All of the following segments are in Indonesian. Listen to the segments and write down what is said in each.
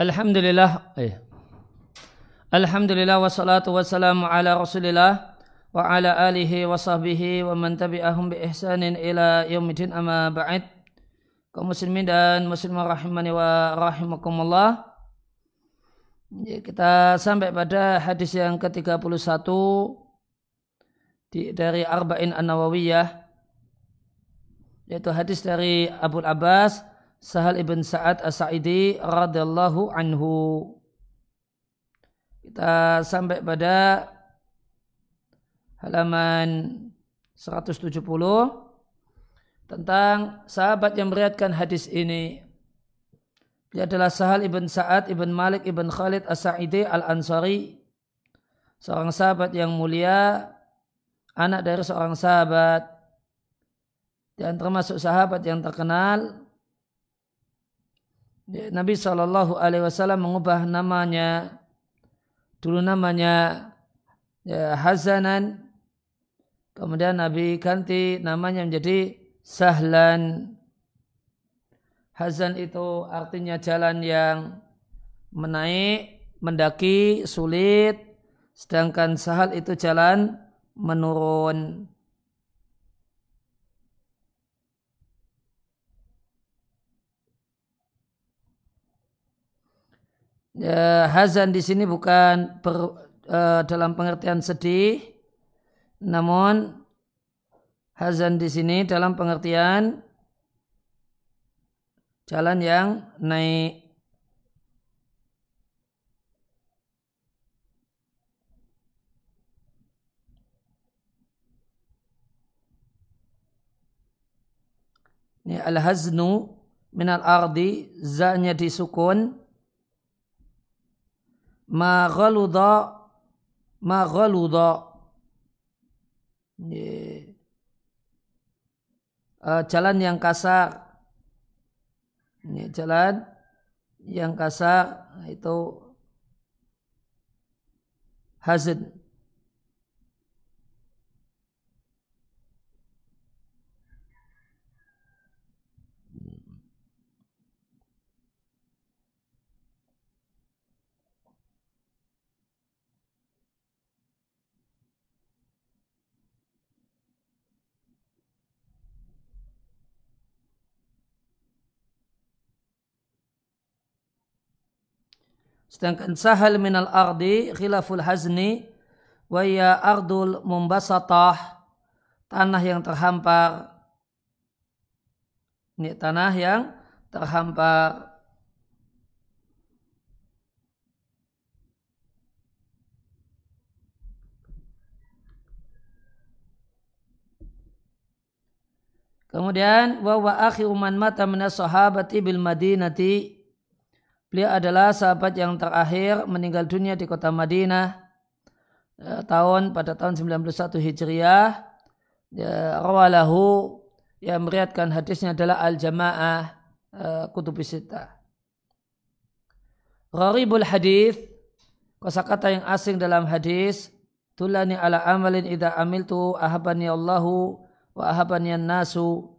Alhamdulillah. Eh. Alhamdulillah wassalatu wassalamu ala Rasulillah wa ala alihi wa sahbihi wa man tabi'ahum bi ihsanin ila yaumidin amma ba'id. Kaum muslimin dan muslimah rahimani wa rahimakumullah. Ya, kita sampai pada hadis yang ke-31 di, dari Arba'in An-Nawawiyah yaitu hadis dari Abu Abbas Sahal ibn Sa'ad As-Sa'idi radhiyallahu anhu. Kita sampai pada halaman 170 tentang sahabat yang meriatkan hadis ini. Dia adalah Sahal ibn Sa'ad ibn Malik ibn Khalid As-Sa'idi Al-Ansari. Seorang sahabat yang mulia, anak dari seorang sahabat. Dan termasuk sahabat yang terkenal Nabi Shallallahu Alaihi Wasallam mengubah namanya. Dulu namanya ya, Hazanan. Kemudian Nabi ganti namanya menjadi Sahlan. Hazan itu artinya jalan yang menaik mendaki sulit. Sedangkan Sahal itu jalan menurun ya, hazan di sini bukan per, uh, dalam pengertian sedih, namun hazan di sini dalam pengertian jalan yang naik. Ini al-haznu minal ardi, zanya disukun, ma ghaluda ma ghaluda. Uh, jalan yang kasar. Ini jalan yang kasar itu hazin Sedangkan sahal minal ardi khilaful hazni wa ya ardul mumbasatah tanah yang terhampar. Ini tanah yang terhampar. Kemudian wa wa akhiru man mata minas sahabati bil madinati Beliau adalah sahabat yang terakhir meninggal dunia di kota Madinah eh, tahun pada tahun 91 Hijriah. Ya, rawalahu yang meriatkan hadisnya adalah Al-Jamaah Kutubisita. Gharibul hadis kosakata yang asing dalam hadis tulani ala amalin idza amiltu ahabani Allahu wa ahabani nasu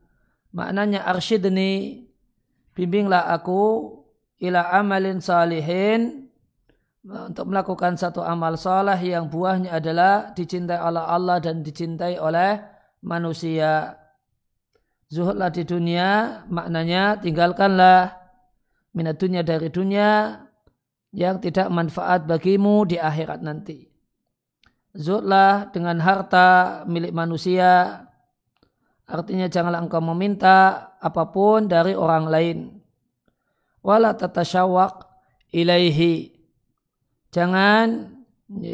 maknanya arsyidni bimbinglah aku ila amalin salihin untuk melakukan satu amal salah yang buahnya adalah dicintai oleh Allah dan dicintai oleh manusia. Zuhudlah di dunia maknanya tinggalkanlah minat dunia dari dunia yang tidak manfaat bagimu di akhirat nanti. Zuhudlah dengan harta milik manusia artinya janganlah engkau meminta apa pun dari orang lain wala tatasyawak ilaihi. Jangan e,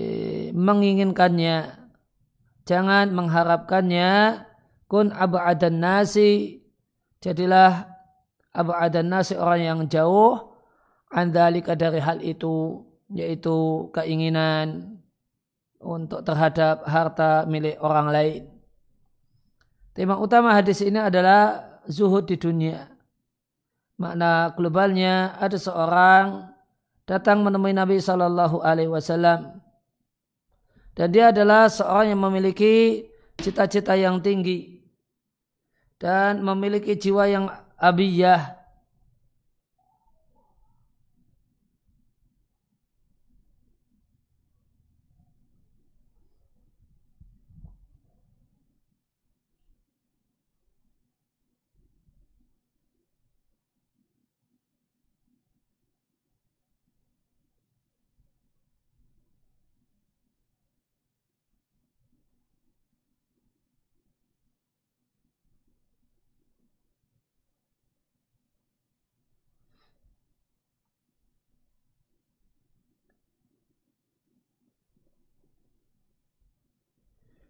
menginginkannya. Jangan mengharapkannya. Kun ab'adan nasi. Jadilah ab'adan nasi orang yang jauh. Andalika dari hal itu. Yaitu keinginan untuk terhadap harta milik orang lain. Tema utama hadis ini adalah zuhud di dunia makna globalnya ada seorang datang menemui Nabi Shallallahu Alaihi Wasallam. Dan dia adalah seorang yang memiliki cita-cita yang tinggi dan memiliki jiwa yang abiyah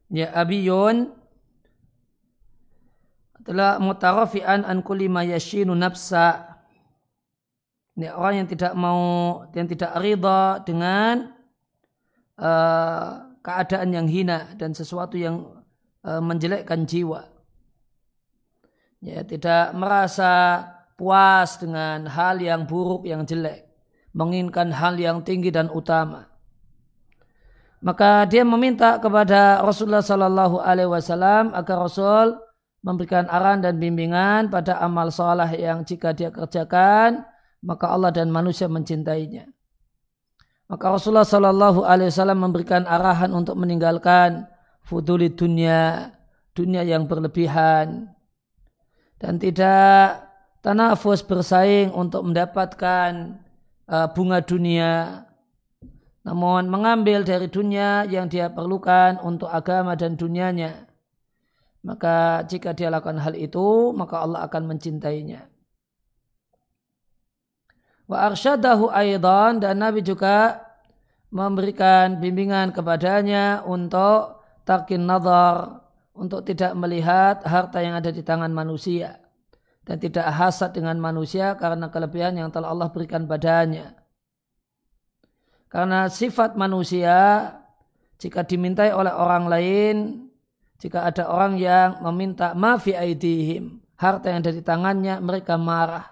ya abiyun. Adalah mutarafian an kulli ma yashinu nafsa. Ini orang yang tidak mau yang tidak ridha dengan uh, keadaan yang hina dan sesuatu yang uh, menjelekkan jiwa. Ya tidak merasa puas dengan hal yang buruk yang jelek. Menginginkan hal yang tinggi dan utama maka dia meminta kepada Rasulullah Sallallahu Alaihi Wasallam agar Rasul memberikan arahan dan bimbingan pada amal soleh yang jika dia kerjakan maka Allah dan manusia mencintainya. Maka Rasulullah Shallallahu Alaihi Wasallam memberikan arahan untuk meninggalkan fuduli dunia, dunia yang berlebihan dan tidak tanafus bersaing untuk mendapatkan uh, bunga dunia, namun mengambil dari dunia yang dia perlukan untuk agama dan dunianya. Maka jika dia lakukan hal itu maka Allah akan mencintainya. Wa arsyadahu aidan dan Nabi juga memberikan bimbingan kepadanya untuk takin nazar untuk tidak melihat harta yang ada di tangan manusia. Dan tidak hasad dengan manusia karena kelebihan yang telah Allah berikan padanya. Karena sifat manusia jika dimintai oleh orang lain jika ada orang yang meminta mafi aidihim, harta yang ada di tangannya, mereka marah.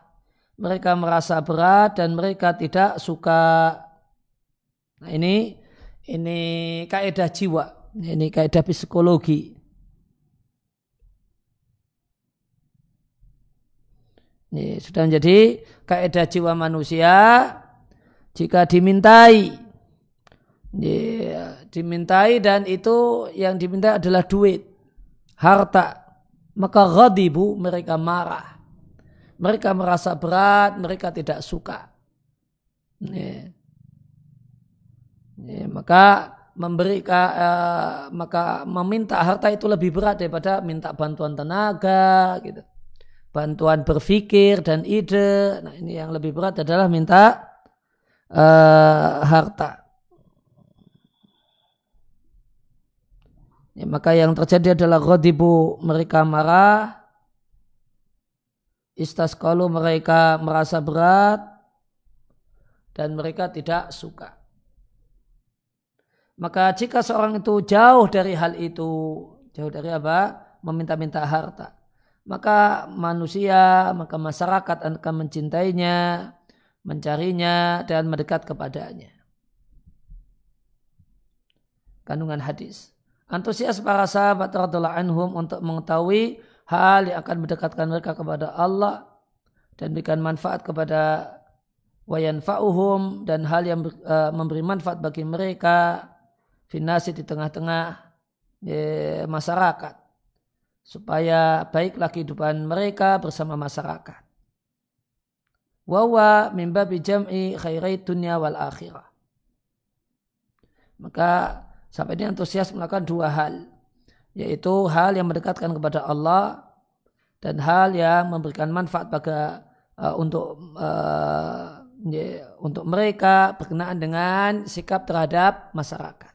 Mereka merasa berat dan mereka tidak suka. Nah ini ini kaidah jiwa, ini kaidah psikologi. Ini sudah menjadi kaidah jiwa manusia jika dimintai Ya, dimintai dan itu yang diminta adalah duit, harta. Maka ghadibu mereka marah. Mereka merasa berat, mereka tidak suka. Ya. Ya, maka memberikan uh, maka meminta harta itu lebih berat daripada minta bantuan tenaga gitu. Bantuan berpikir dan ide. Nah, ini yang lebih berat adalah minta uh, harta. Ya, maka yang terjadi adalah ghadibu mereka marah, istas kalau mereka merasa berat, dan mereka tidak suka. Maka jika seorang itu jauh dari hal itu, jauh dari apa? Meminta-minta harta. Maka manusia, maka masyarakat akan mencintainya, mencarinya, dan mendekat kepadanya. Kandungan hadis antusias para sahabat radhiallahu anhum untuk mengetahui hal yang akan mendekatkan mereka kepada Allah dan berikan manfaat kepada wayan fa'uhum dan hal yang uh, memberi manfaat bagi mereka finasi di tengah-tengah ya, masyarakat supaya baiklah kehidupan mereka bersama masyarakat. Wawa mimba bijam'i khairai dunia wal akhirah. Maka Sampai dia antusias melakukan dua hal. Yaitu hal yang mendekatkan kepada Allah dan hal yang memberikan manfaat bagi uh, untuk uh, ya, untuk mereka berkenaan dengan sikap terhadap masyarakat.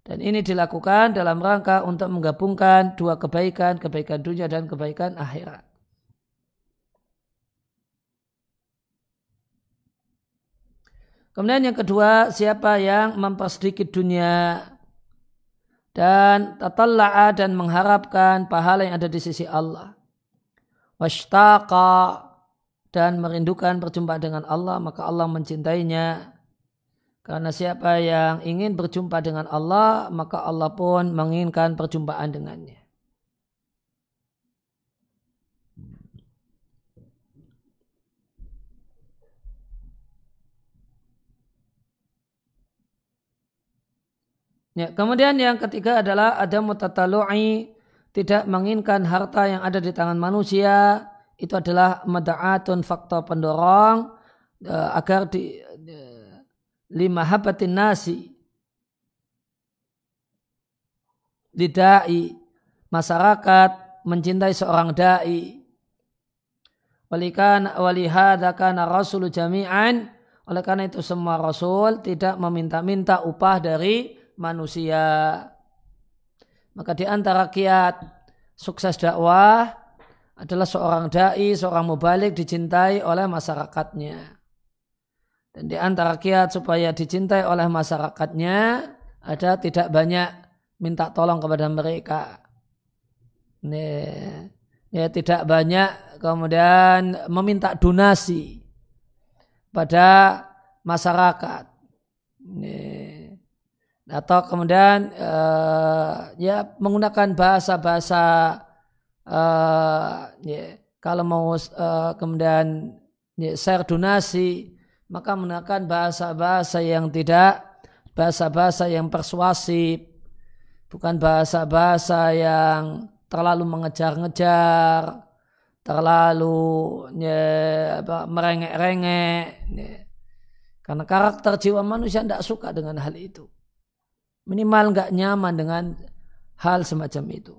Dan ini dilakukan dalam rangka untuk menggabungkan dua kebaikan, kebaikan dunia dan kebaikan akhirat. Kemudian yang kedua, siapa yang mempersedikit dunia dan tatalla'a dan mengharapkan pahala yang ada di sisi Allah. Washtaqa dan merindukan berjumpa dengan Allah, maka Allah mencintainya. Karena siapa yang ingin berjumpa dengan Allah, maka Allah pun menginginkan perjumpaan dengannya. Ya, kemudian yang ketiga adalah ada mutatalu'i tidak menginginkan harta yang ada di tangan manusia. Itu adalah mada'atun faktor pendorong uh, agar di uh, lima habatin nasi didai masyarakat mencintai seorang dai. Walikan walihada kana rasul jami'an. Oleh karena itu semua rasul tidak meminta-minta upah dari manusia Maka di antara kiat sukses dakwah adalah seorang dai, seorang mubalik dicintai oleh masyarakatnya. Dan di antara kiat supaya dicintai oleh masyarakatnya ada tidak banyak minta tolong kepada mereka. Nih, ya tidak banyak kemudian meminta donasi pada masyarakat. Nih. Atau kemudian uh, ya menggunakan bahasa-bahasa uh, ya, kalau mau uh, kemudian ya, share donasi maka menggunakan bahasa-bahasa yang tidak bahasa-bahasa yang persuasif bukan bahasa-bahasa yang terlalu mengejar-ngejar terlalu ya, merengek-rengek ya. karena karakter jiwa manusia tidak suka dengan hal itu minimal nggak nyaman dengan hal semacam itu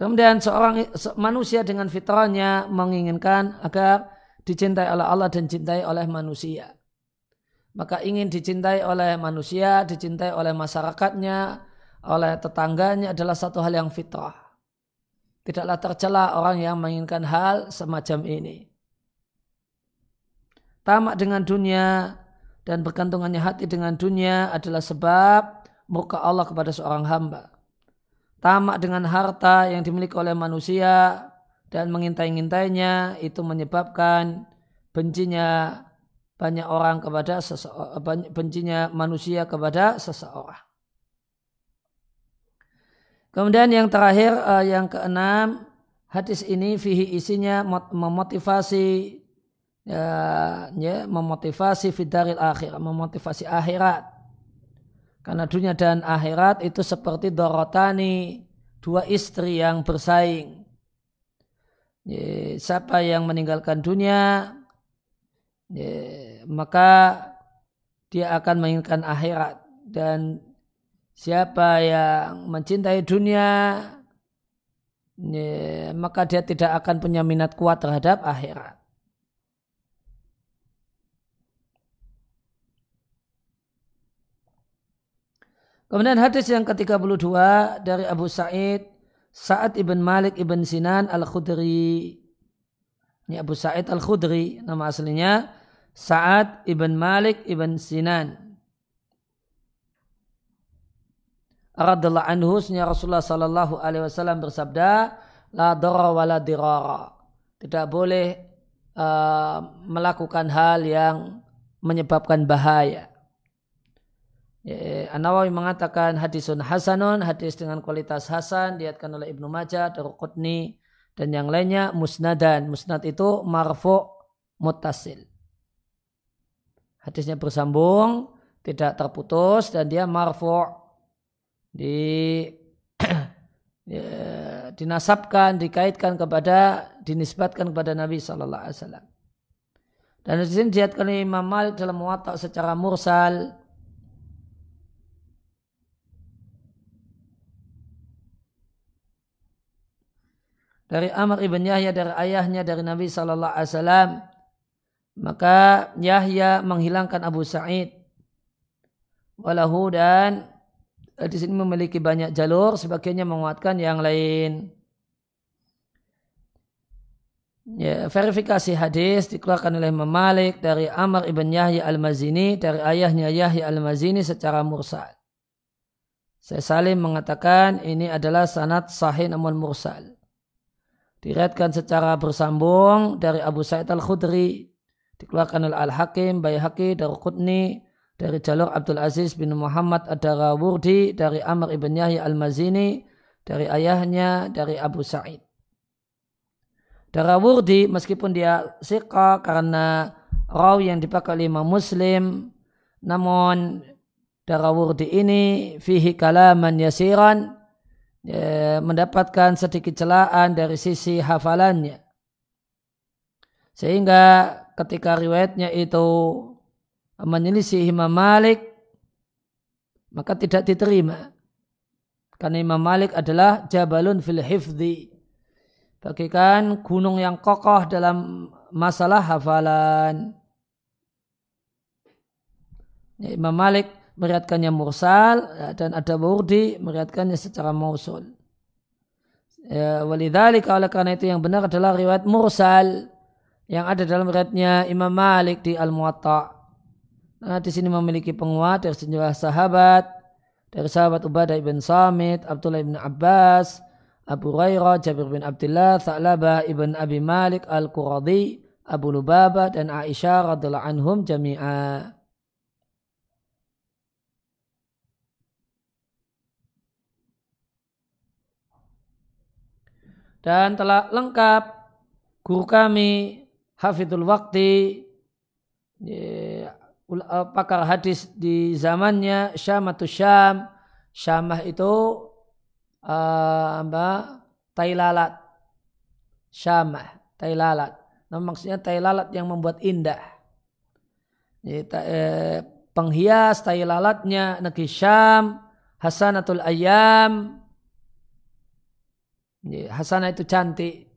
kemudian seorang manusia dengan fitrahnya menginginkan agar dicintai oleh Allah dan dicintai oleh manusia maka ingin dicintai oleh manusia, dicintai oleh masyarakatnya, oleh tetangganya adalah satu hal yang fitrah. Tidaklah tercela orang yang menginginkan hal semacam ini. Tamak dengan dunia dan bergantungannya hati dengan dunia adalah sebab muka Allah kepada seorang hamba. Tamak dengan harta yang dimiliki oleh manusia dan mengintai-ngintainya itu menyebabkan bencinya banyak orang kepada seseorang, bencinya manusia kepada seseorang. Kemudian yang terakhir, uh, yang keenam, hadis ini fihi isinya memotivasi ya, ya memotivasi fidaril akhir, memotivasi akhirat. Karena dunia dan akhirat itu seperti dorotani, dua istri yang bersaing. Ya, siapa yang meninggalkan dunia, ya, maka dia akan menginginkan akhirat dan siapa yang mencintai dunia ya, maka dia tidak akan punya minat kuat terhadap akhirat. Kemudian hadis yang ke-32 dari Abu Sa'id Sa'ad ibn Malik ibn Sinan al-Khudri. Ini Abu Sa'id al-Khudri nama aslinya Sa'ad ibn Malik ibn Sinan. Radallahu anhu Rasulullah sallallahu alaihi wasallam bersabda, la dara wa la dirara. Tidak boleh uh, melakukan hal yang menyebabkan bahaya. Ya, An-Nawawi mengatakan hadisun hasanun, hadis dengan kualitas hasan, diatkan oleh Ibnu Majah, Daruqutni, dan yang lainnya musnadan. Musnad itu marfu mutasil hadisnya bersambung, tidak terputus dan dia marfu' di ya, dinasabkan, dikaitkan kepada dinisbatkan kepada Nabi Wasallam. Dan di sini diatkan Imam Malik dalam watak secara mursal. Dari Amr ibn Yahya dari ayahnya dari Nabi Shallallahu Alaihi Wasallam maka Yahya menghilangkan Abu Sa'id. Walahu dan eh, di sini memiliki banyak jalur, sebagainya menguatkan yang lain. Ya, verifikasi hadis dikeluarkan oleh Imam Malik dari Amr ibn Yahya al-Mazini dari ayahnya Yahya al-Mazini secara mursal. Saya salim mengatakan ini adalah sanad sahih namun mursal. Diriatkan secara bersambung dari Abu Sa'id al-Khudri dikeluarkan oleh Al-Hakim, Bayhaqi, Darqutni, dari jalur Abdul Aziz bin Muhammad Ad-Darawurdi, dari Amr ibn Yahya Al-Mazini, dari ayahnya, dari Abu Sa'id. Darawurdi meskipun dia siqa karena raw yang dipakai oleh Imam Muslim, namun Darawurdi ini fihi kalaman yasiran, ya, mendapatkan sedikit celaan dari sisi hafalannya. Sehingga ketika riwayatnya itu menyelisih Imam Malik maka tidak diterima. Karena Imam Malik adalah jabalun fil hifdi bagikan gunung yang kokoh dalam masalah hafalan. Ya, Imam Malik meriatkannya mursal ya, dan ada burdi meriatkannya secara mausul. Ya, walidhalika oleh karena itu yang benar adalah riwayat mursal yang ada dalam riwayatnya Imam Malik di Al-Muwatta. Nah, di sini memiliki penguat dari sejumlah sahabat, dari sahabat Ubadah ibn Samit, Abdullah ibn Abbas, Abu Hurairah, Jabir bin Abdullah, Tha'labah ibn Abi Malik Al-Quradi, Abu Lubabah dan Aisyah radhiallahu anhum jami'a. Dan telah lengkap guru kami Hafidul Waqti Eh, pakar hadis di zamannya Syamatu Syam. Syamah itu uh, apa? Tai lalat. Syamah, tai lalat. Nah, maksudnya tai lalat yang membuat indah. Jadi, eh, penghias tai lalatnya negeri Syam, Hasanatul Ayam. Hasanah itu cantik.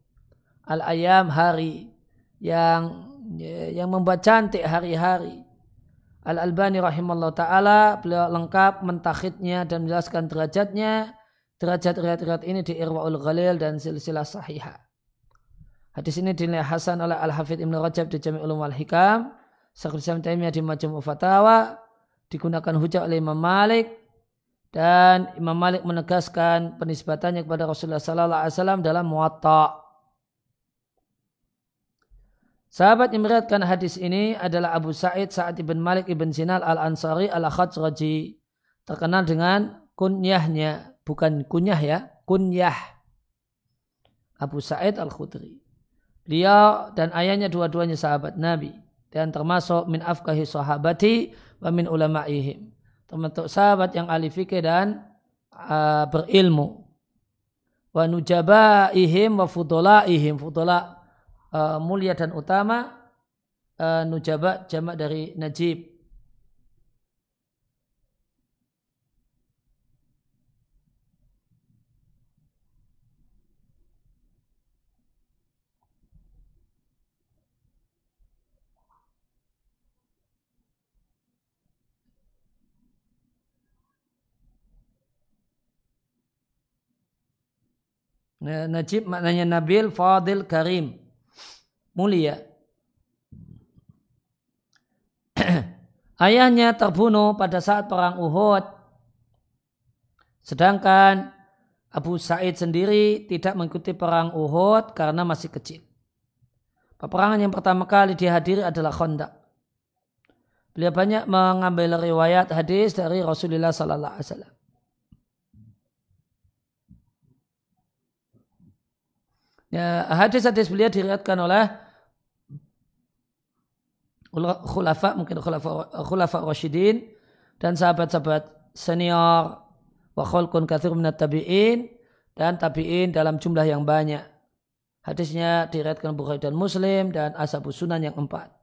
Al Ayam hari yang yang membuat cantik hari-hari. Al-Albani rahimahullah ta'ala beliau lengkap mentakhidnya dan menjelaskan derajatnya derajat riwayat ini di Irwaul Ghalil dan silsilah sahihah. Hadis ini dinilai Hasan oleh Al-Hafidh Ibn Rajab di Jami' Ulum Al-Hikam Syekhul Islam Taimiyah di Majmu' Fatawa digunakan hujah oleh Imam Malik dan Imam Malik menegaskan penisbatannya kepada Rasulullah sallallahu alaihi wasallam dalam Muwatta. Sahabat yang meriatkan hadis ini adalah Abu Sa'id Sa'ad ibn Malik ibn Sinal al-Ansari al-Khajraji. Terkenal dengan kunyahnya. Bukan kunyah ya, kunyah. Abu Sa'id al-Khudri. Beliau dan ayahnya dua-duanya sahabat Nabi. Dan termasuk min afkahi sahabati wa min ulama'ihim. Termasuk sahabat yang ahli fikih dan uh, berilmu. Wa nujabaihim wa fudola'ihim. Fudola' uh, mulia dan utama uh, nujaba jamak dari najib Najib maknanya Nabil, Fadil, Karim mulia. Ayahnya terbunuh pada saat perang Uhud. Sedangkan Abu Said sendiri tidak mengikuti perang Uhud karena masih kecil. Peperangan yang pertama kali dihadiri adalah Khandaq. Beliau banyak mengambil riwayat hadis dari Rasulullah Sallallahu Alaihi Wasallam. Ya, hadis-hadis beliau diriatkan oleh khulafa mungkin khulafa khulafa rasyidin dan sahabat-sahabat senior wa khalqun katsir minat tabi'in dan tabi'in dalam jumlah yang banyak. Hadisnya diriatkan Bukhari dan Muslim dan Ashabu Sunan yang empat.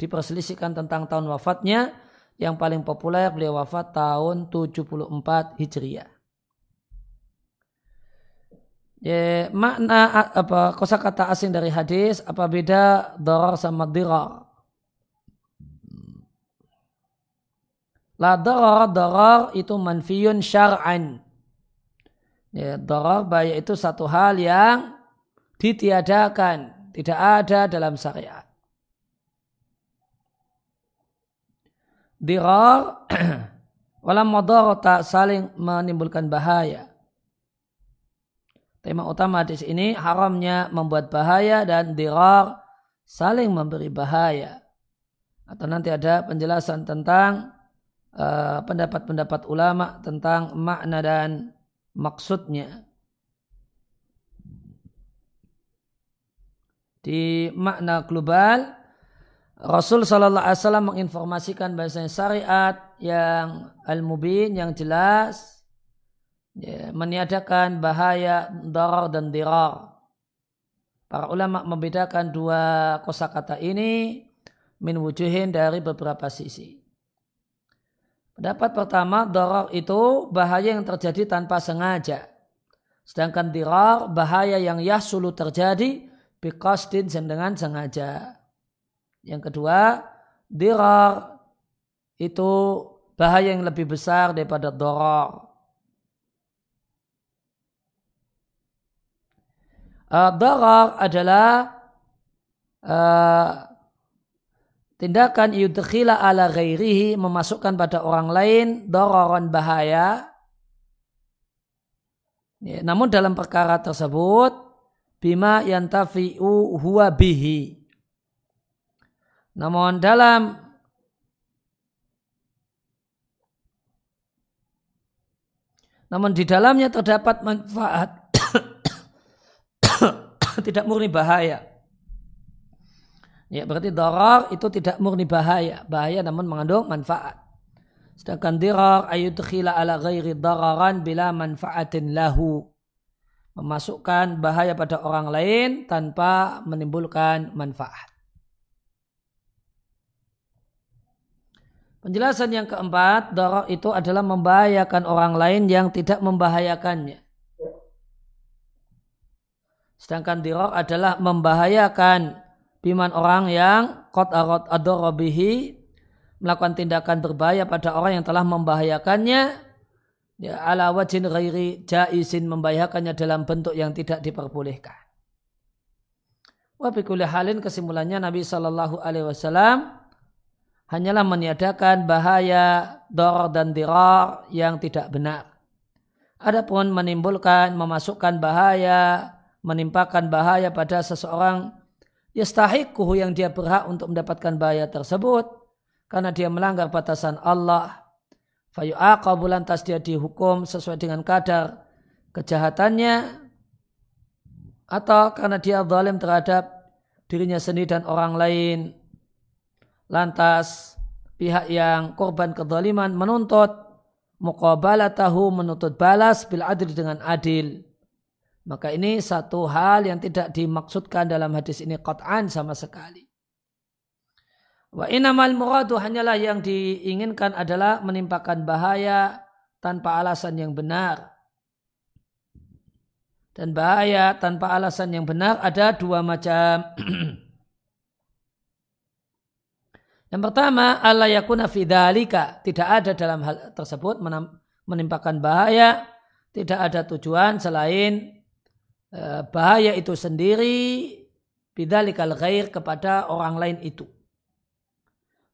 Diperselisihkan tentang tahun wafatnya yang paling populer beliau wafat tahun 74 Hijriah. Ya, makna apa kosakata asing dari hadis apa beda darar sama dirar? La darar, darar itu manfiyun syar'an. Ya, darar bahaya itu satu hal yang ditiadakan, tidak ada dalam syariat. Dirar, walam tak saling menimbulkan bahaya. Tema utama di sini haramnya membuat bahaya dan dirar saling memberi bahaya. Atau nanti ada penjelasan tentang Eh, pendapat-pendapat uh, ulama tentang makna dan maksudnya. Di makna global, Rasul Sallallahu Alaihi Wasallam menginformasikan bahasanya syariat yang al-mubin, yang jelas, ya, meniadakan bahaya darar dan dirar. Para ulama membedakan dua kosakata ini min wujuhin dari beberapa sisi. Pendapat pertama, doror itu bahaya yang terjadi tanpa sengaja. Sedangkan dirar, bahaya yang yasulu terjadi, bikostin dengan sengaja. Yang kedua, dirar itu bahaya yang lebih besar daripada doror. Uh, doror adalah uh, tindakan yudkhila ala ghairihi memasukkan pada orang lain dororon bahaya. Ya, namun dalam perkara tersebut bima yantafi'u huwa bihi. Namun dalam namun di dalamnya terdapat manfaat tidak murni bahaya. Ya, berarti darar itu tidak murni bahaya. Bahaya namun mengandung manfaat. Sedangkan dirar ayudkhila ala ghairi dararan bila manfaatin lahu. Memasukkan bahaya pada orang lain tanpa menimbulkan manfaat. Penjelasan yang keempat, darar itu adalah membahayakan orang lain yang tidak membahayakannya. Sedangkan dirar adalah membahayakan biman orang yang kot arot adorobihi melakukan tindakan berbahaya pada orang yang telah membahayakannya ya, ala wajin ghairi jaisin membahayakannya dalam bentuk yang tidak diperbolehkan. Wa halin kesimpulannya Nabi Shallallahu Alaihi Wasallam hanyalah meniadakan bahaya dor dan dirar yang tidak benar. Adapun menimbulkan, memasukkan bahaya, menimpakan bahaya pada seseorang yastahiquhu yang dia berhak untuk mendapatkan bahaya tersebut. Karena dia melanggar batasan Allah fayu'aqabu lantas dia dihukum sesuai dengan kadar kejahatannya. Atau karena dia zalim terhadap dirinya sendiri dan orang lain. Lantas pihak yang korban kezaliman menuntut muqabalatahu menuntut balas bil adil dengan adil maka ini satu hal yang tidak dimaksudkan dalam hadis ini qat'an sama sekali. Wa inamal muradu hanyalah yang diinginkan adalah menimpakan bahaya tanpa alasan yang benar. Dan bahaya tanpa alasan yang benar ada dua macam. yang pertama, Allah yakuna fidalika. Tidak ada dalam hal tersebut menimpakan bahaya. Tidak ada tujuan selain bahaya itu sendiri bidzalikal ghair kepada orang lain itu.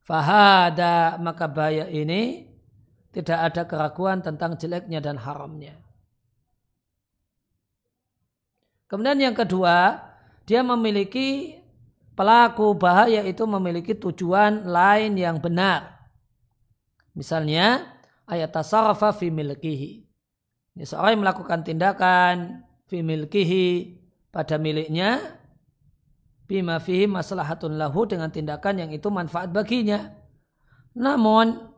Fahada maka bahaya ini tidak ada keraguan tentang jeleknya dan haramnya. Kemudian yang kedua, dia memiliki pelaku bahaya itu memiliki tujuan lain yang benar. Misalnya ayat tasarrafa fi milkihi. Ini seorang yang melakukan tindakan fi milkihi pada miliknya bima fihi maslahatun lahu dengan tindakan yang itu manfaat baginya. Namun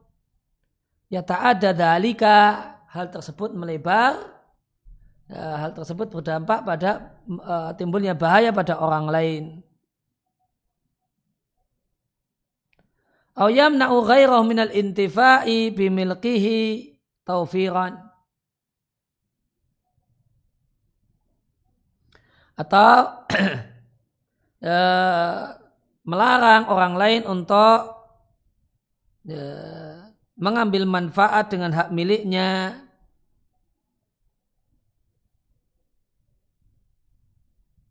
ya tak ada dalika hal tersebut melebar ya, hal tersebut berdampak pada uh, timbulnya bahaya pada orang lain. Au yamna'u ghairahu minal intifa'i bimilkihi taufiran atau e, melarang orang lain untuk e, mengambil manfaat dengan hak miliknya.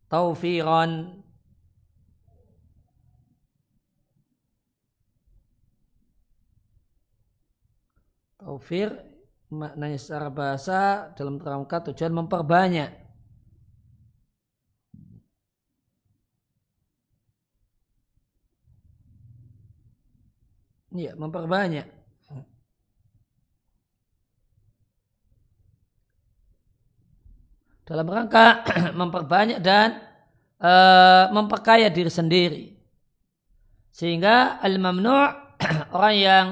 Taufiran. Taufir maknanya secara bahasa dalam kerangka tujuan memperbanyak Iya, memperbanyak. Dalam rangka memperbanyak dan e, memperkaya diri sendiri. Sehingga al-mamnu' orang yang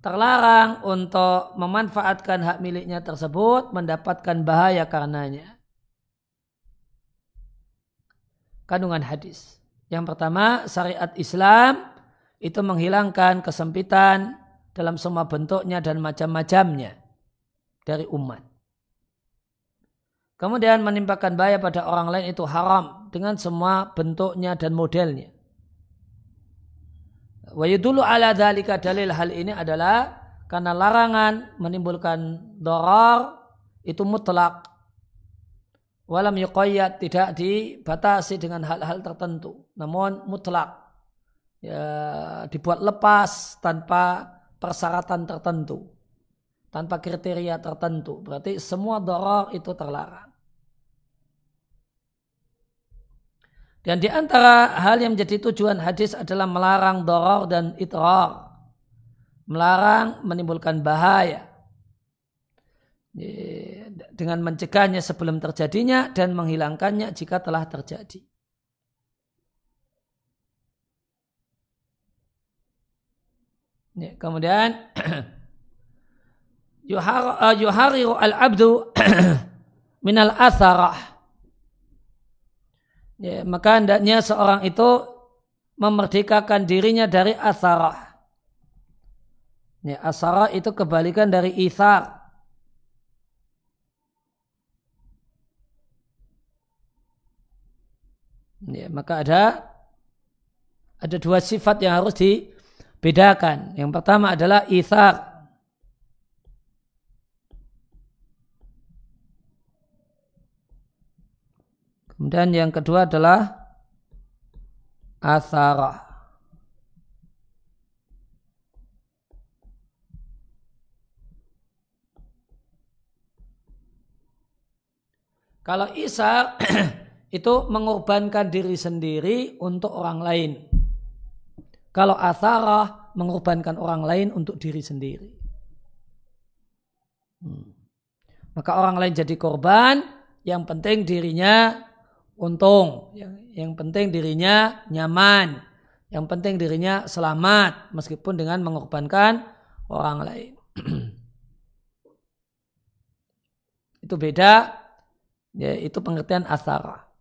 terlarang untuk memanfaatkan hak miliknya tersebut mendapatkan bahaya karenanya. Kandungan hadis. Yang pertama, syariat Islam itu menghilangkan kesempitan dalam semua bentuknya dan macam-macamnya dari umat. Kemudian menimpakan bahaya pada orang lain itu haram dengan semua bentuknya dan modelnya. Wa yudulu ala dhalika dalil hal ini adalah Karena larangan menimbulkan doror itu mutlak. Walam yuqayyad tidak dibatasi dengan hal-hal tertentu. Namun mutlak. Ya, dibuat lepas tanpa persyaratan tertentu. Tanpa kriteria tertentu. Berarti semua doror itu terlarang. Dan di antara hal yang menjadi tujuan hadis adalah melarang doror dan itrar. Melarang menimbulkan bahaya. Dengan mencegahnya sebelum terjadinya dan menghilangkannya jika telah terjadi. Ya, kemudian yuhariru al-abdu minal atharah Ya, maka hendaknya seorang itu memerdekakan dirinya dari asarah. Ya, asarah itu kebalikan dari isar. Ya, maka ada ada dua sifat yang harus dibedakan. Yang pertama adalah isar. Kemudian yang kedua adalah asarah. Kalau Isa itu mengorbankan diri sendiri untuk orang lain. Kalau asarah mengorbankan orang lain untuk diri sendiri. Hmm. Maka orang lain jadi korban, yang penting dirinya untung. Yang, yang penting dirinya nyaman. Yang penting dirinya selamat meskipun dengan mengorbankan orang lain. itu beda. Ya, itu pengertian asara.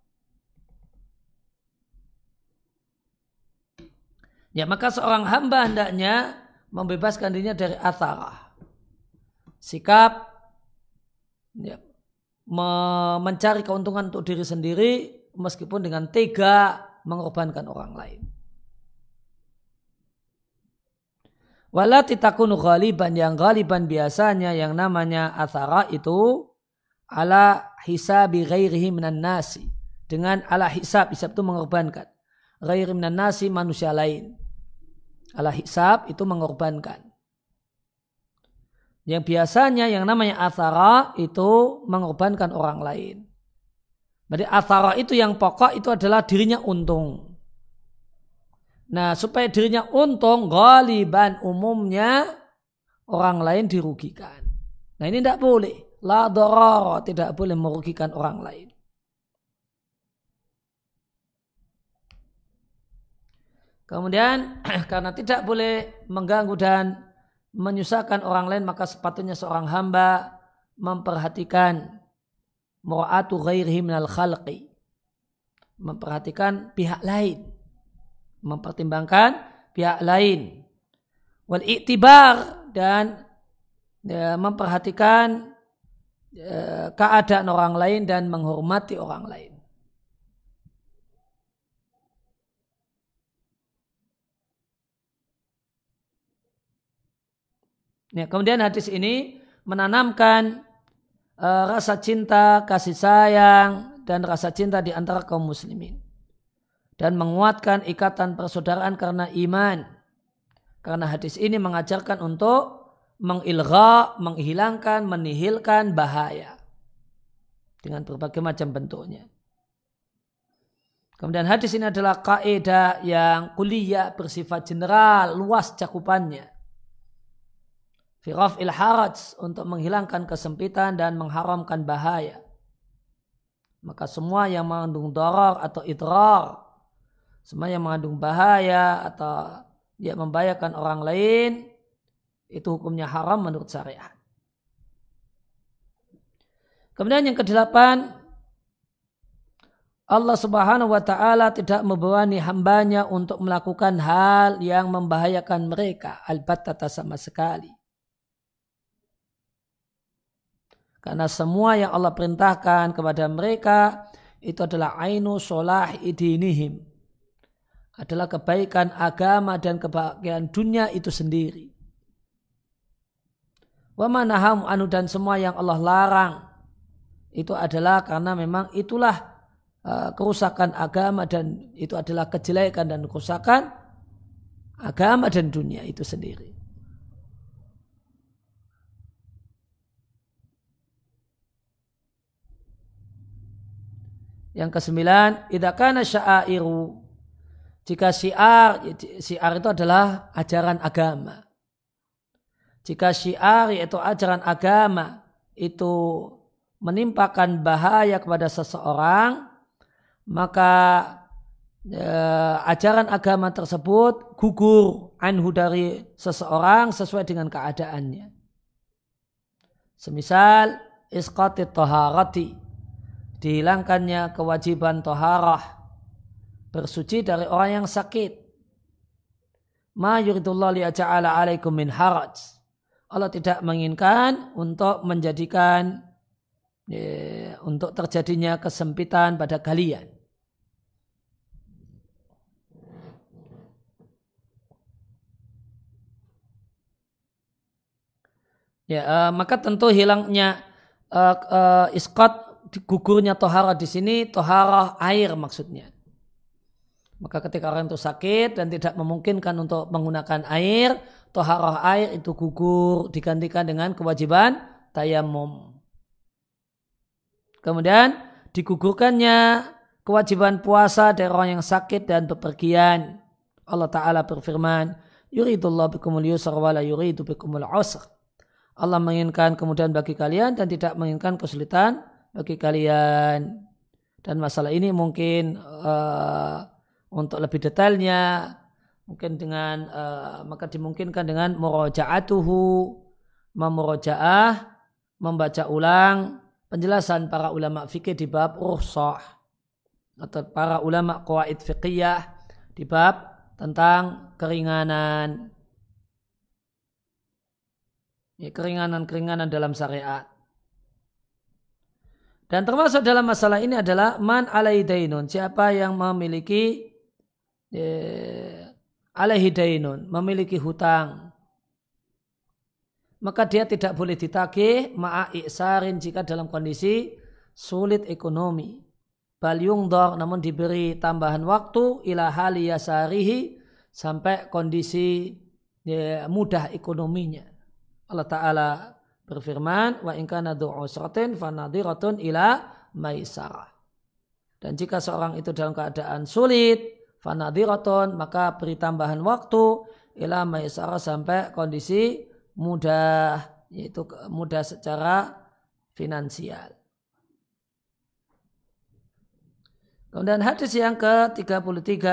Ya maka seorang hamba hendaknya membebaskan dirinya dari asara. Sikap ya, mencari keuntungan untuk diri sendiri meskipun dengan tega mengorbankan orang lain. Wala titakunu ghaliban yang ghaliban biasanya yang namanya athara itu ala hisabi ghairihi minan nasi. Dengan ala hisab, hisab itu mengorbankan. Ghairi minan nasi manusia lain. Ala hisab itu mengorbankan. Yang biasanya yang namanya athara itu mengorbankan orang lain. Jadi athara itu yang pokok itu adalah dirinya untung. Nah supaya dirinya untung, galiban umumnya orang lain dirugikan. Nah ini tidak boleh. La doror, tidak boleh merugikan orang lain. Kemudian karena tidak boleh mengganggu dan menyusahkan orang lain maka sepatutnya seorang hamba memperhatikan mu'atu ghairihi minal khalqi. Memperhatikan pihak lain. Mempertimbangkan pihak lain. Wal iktibar dan ya, memperhatikan ya, keadaan orang lain dan menghormati orang lain Ya, kemudian hadis ini menanamkan uh, rasa cinta, kasih sayang, dan rasa cinta di antara kaum muslimin. Dan menguatkan ikatan persaudaraan karena iman. Karena hadis ini mengajarkan untuk mengilgha, menghilangkan, menihilkan bahaya. Dengan berbagai macam bentuknya. Kemudian hadis ini adalah kaidah yang kuliah bersifat general, luas cakupannya Firaf il haraj untuk menghilangkan kesempitan dan mengharamkan bahaya. Maka semua yang mengandung doror atau idrar, semua yang mengandung bahaya atau dia membahayakan orang lain, itu hukumnya haram menurut syariat. Kemudian yang kedelapan, Allah subhanahu wa ta'ala tidak membebani hambanya untuk melakukan hal yang membahayakan mereka. Albatta sama sekali. Karena semua yang Allah perintahkan kepada mereka itu adalah ainu solah idinihim. Adalah kebaikan agama dan kebahagiaan dunia itu sendiri. Wa manaham anu dan semua yang Allah larang itu adalah karena memang itulah uh, kerusakan agama dan itu adalah kejelekan dan kerusakan agama dan dunia itu sendiri. Yang kesembilan, idakana syairu. Jika syiar, syiar itu adalah ajaran agama. Jika syiar yaitu ajaran agama itu menimpakan bahaya kepada seseorang, maka eh, ajaran agama tersebut gugur anhu dari seseorang sesuai dengan keadaannya. Semisal isqatit toharati, dihilangkannya kewajiban toharah, bersuci dari orang yang sakit. Ma yuridullah li'aja'ala alaikum min haraj Allah tidak menginginkan untuk menjadikan ya, untuk terjadinya kesempitan pada kalian. Ya, uh, maka tentu hilangnya uh, uh, iskot gugurnya tohara di sini tohara air maksudnya. Maka ketika orang itu sakit dan tidak memungkinkan untuk menggunakan air, toharoh air itu gugur digantikan dengan kewajiban tayamum. Kemudian digugurkannya kewajiban puasa dari orang yang sakit dan bepergian. Allah Ta'ala berfirman, Yuridullah bikumul yusr wa la yuridu bikumul usr. Allah menginginkan kemudian bagi kalian dan tidak menginginkan kesulitan bagi kalian. Dan masalah ini mungkin uh, untuk lebih detailnya mungkin dengan uh, maka dimungkinkan dengan murojaatuhu memurojaah membaca ulang penjelasan para ulama fikih di bab ruhsah atau para ulama qawaid fiqiyah di bab tentang keringanan ya, keringanan-keringanan dalam syariat dan termasuk dalam masalah ini adalah man alaidainun siapa yang memiliki ya, alaihi dainun, memiliki hutang. Maka dia tidak boleh ditagih ma'a iksarin jika dalam kondisi sulit ekonomi. Bal yungdor namun diberi tambahan waktu ila hali yasarihi sampai kondisi ya, mudah ekonominya. Allah Ta'ala berfirman wa in kana du'usratin fanadiratun ila maisarah. Dan jika seorang itu dalam keadaan sulit, fanadiraton maka beri tambahan waktu ila maisara sampai kondisi mudah yaitu mudah secara finansial. Kemudian hadis yang ke-33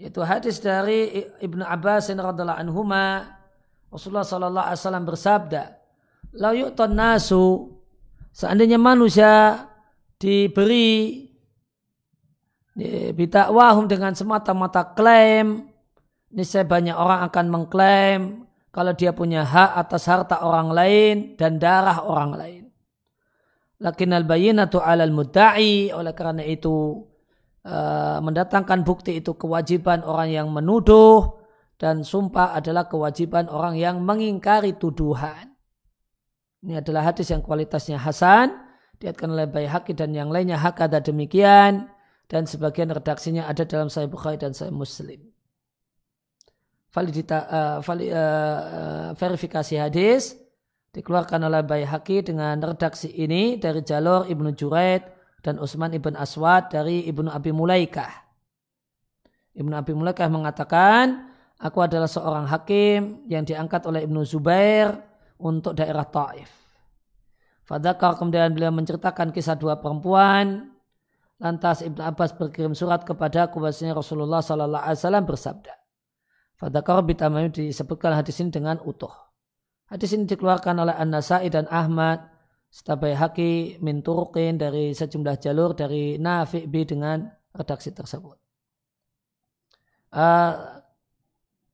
yaitu hadis dari Ibnu Abbas radhiallahu anhuma Rasulullah sallallahu alaihi wasallam bersabda, "La yu'tan nasu" Seandainya manusia diberi bidakwahum dengan semata-mata klaim niscaya banyak orang akan mengklaim kalau dia punya hak atas harta orang lain dan darah orang lain. Lakin al bayinatu alal mudda'i oleh karena itu uh, mendatangkan bukti itu kewajiban orang yang menuduh dan sumpah adalah kewajiban orang yang mengingkari tuduhan. Ini adalah hadis yang kualitasnya hasan diatkan oleh Baihaqi dan yang lainnya hak ada demikian dan sebagian redaksinya ada dalam Sahih Bukhari dan Sahih Muslim. Validita, uh, vali, uh, verifikasi hadis dikeluarkan oleh Baihaqi dengan redaksi ini dari jalur Ibnu Juraid dan Utsman ibn Aswad dari Ibnu Abi Mulaikah. Ibnu Abi Mulaikah mengatakan, aku adalah seorang hakim yang diangkat oleh Ibnu Zubair untuk daerah Taif. Fadakar kemudian beliau menceritakan kisah dua perempuan. Lantas Ibn Abbas berkirim surat kepada bahwasanya Rasulullah Sallallahu Alaihi Wasallam bersabda. Fadakar bitamami disebutkan hadis ini dengan utuh. Hadis ini dikeluarkan oleh An-Nasai dan Ahmad Setabai Haki min Turqin dari sejumlah jalur dari Nafi' B dengan redaksi tersebut. Uh,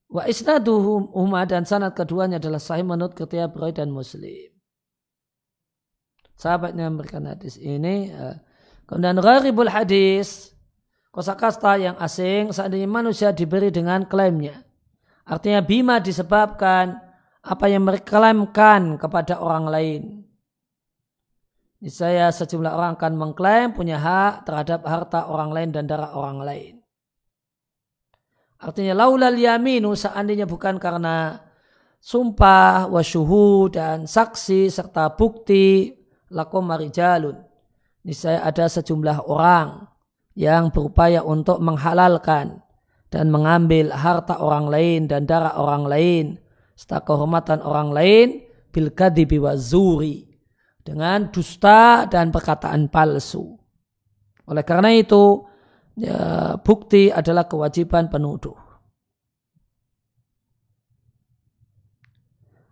wa isnaduhum dan sanad keduanya adalah sahih menurut Ketia dan Muslim sahabatnya memberikan hadis ini. Ya. Kemudian gharibul hadis, kosakasta yang asing seandainya manusia diberi dengan klaimnya. Artinya bima disebabkan apa yang mereka klaimkan kepada orang lain. Saya sejumlah orang akan mengklaim punya hak terhadap harta orang lain dan darah orang lain. Artinya laulal yaminu seandainya bukan karena sumpah, wasyuhu dan saksi serta bukti lakum marijalun. Saya ada sejumlah orang yang berupaya untuk menghalalkan dan mengambil harta orang lain dan darah orang lain serta kehormatan orang lain bil kadibi wa zuri dengan dusta dan perkataan palsu. Oleh karena itu, ya, bukti adalah kewajiban penuduh.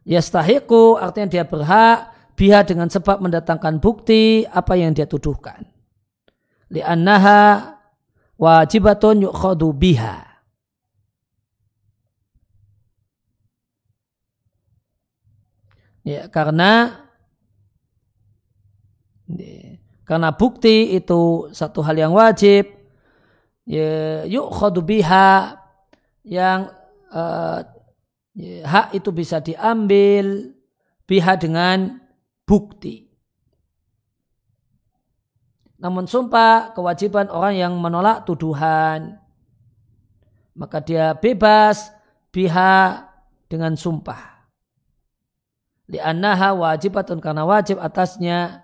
Yastahiku artinya dia berhak biha dengan sebab mendatangkan bukti apa yang dia tuduhkan. Li'annaha wajibatun yukhadu biha. Ya, karena karena bukti itu satu hal yang wajib. Ya, yuk biha yang uh, hak itu bisa diambil biha dengan bukti. Namun sumpah kewajiban orang yang menolak tuduhan maka dia bebas biha dengan sumpah li'annaha wajibatun karena wajib atasnya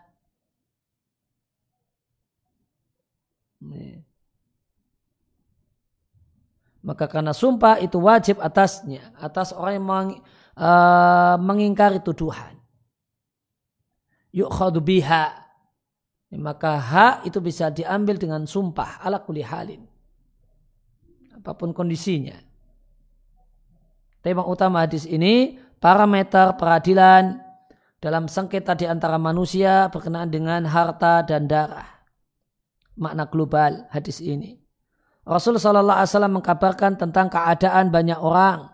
maka karena sumpah itu wajib atasnya atas orang yang meng, uh, mengingkari tuduhan yukhadu biha maka hak itu bisa diambil dengan sumpah ala kuli halin apa pun kondisinya tema utama hadis ini parameter peradilan dalam sengketa di antara manusia berkenaan dengan harta dan darah. Makna global hadis ini. Rasul Shallallahu Alaihi Wasallam mengkabarkan tentang keadaan banyak orang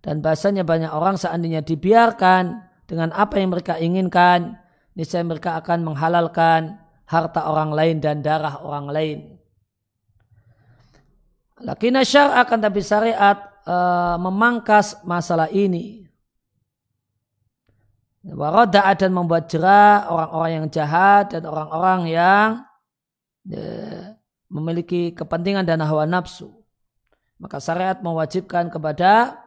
dan bahasanya banyak orang seandainya dibiarkan dengan apa yang mereka inginkan, niscaya mereka akan menghalalkan harta orang lain dan darah orang lain. Lakina syar akan tapi syariat uh, memangkas masalah ini Waroda dan membuat jerah orang-orang yang jahat dan orang-orang yang ya, memiliki kepentingan dan hawa nafsu. Maka syariat mewajibkan kepada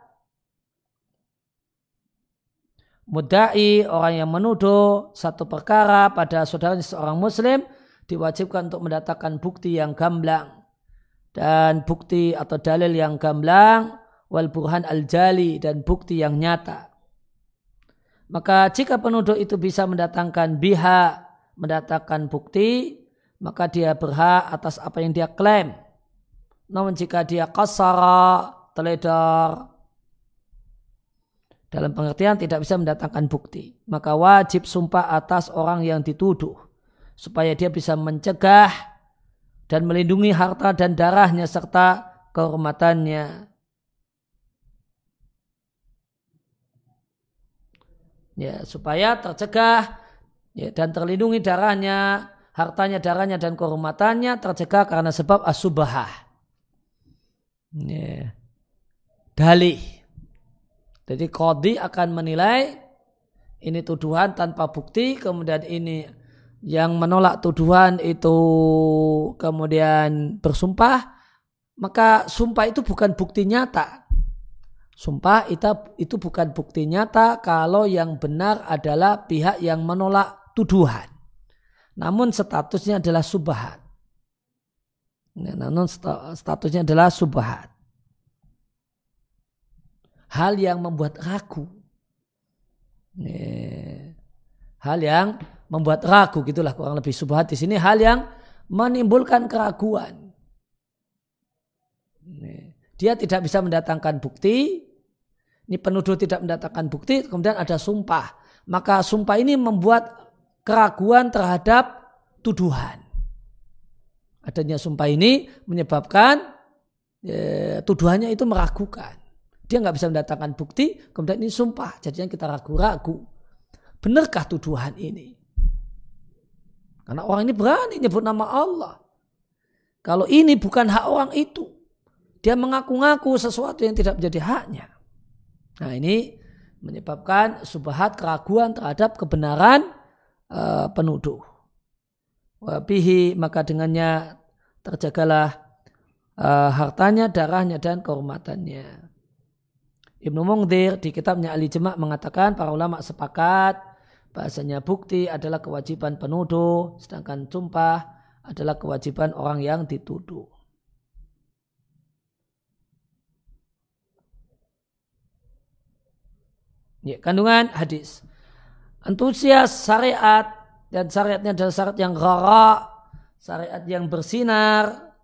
mudai orang yang menuduh satu perkara pada saudaranya seorang muslim diwajibkan untuk mendatangkan bukti yang gamblang dan bukti atau dalil yang gamblang wal burhan al jali dan bukti yang nyata maka jika penuduh itu bisa mendatangkan biha, mendatangkan bukti, maka dia berhak atas apa yang dia klaim. Namun jika dia kasara, teledor, dalam pengertian tidak bisa mendatangkan bukti, maka wajib sumpah atas orang yang dituduh, supaya dia bisa mencegah dan melindungi harta dan darahnya serta kehormatannya. ya supaya tercegah ya, dan terlindungi darahnya, hartanya, darahnya dan kehormatannya tercegah karena sebab asubahah. Ya. Dalih. Jadi kodi akan menilai ini tuduhan tanpa bukti, kemudian ini yang menolak tuduhan itu kemudian bersumpah, maka sumpah itu bukan bukti nyata. Sumpah itu, itu bukan bukti nyata kalau yang benar adalah pihak yang menolak tuduhan. Namun statusnya adalah subhat. Namun statusnya adalah subhat. Hal yang membuat ragu. Hal yang membuat ragu gitulah kurang lebih subhat di sini hal yang menimbulkan keraguan. Dia tidak bisa mendatangkan bukti, ini penuduh tidak mendatangkan bukti, kemudian ada sumpah. Maka sumpah ini membuat keraguan terhadap tuduhan. Adanya sumpah ini menyebabkan e, tuduhannya itu meragukan. Dia nggak bisa mendatangkan bukti, kemudian ini sumpah. Jadinya kita ragu-ragu. Benarkah tuduhan ini? Karena orang ini berani nyebut nama Allah. Kalau ini bukan hak orang itu. dia mengaku-ngaku sesuatu yang tidak menjadi haknya. Nah ini menyebabkan subhat keraguan terhadap kebenaran uh, penuduh. Wabihi maka dengannya terjagalah uh, hartanya, darahnya dan kehormatannya. Ibnu Mungdir di kitabnya Ali Jemak mengatakan para ulama sepakat bahasanya bukti adalah kewajiban penuduh sedangkan sumpah adalah kewajiban orang yang dituduh. Ya, kandungan hadis. Antusias syariat dan syariatnya adalah syariat yang gara, syariat yang bersinar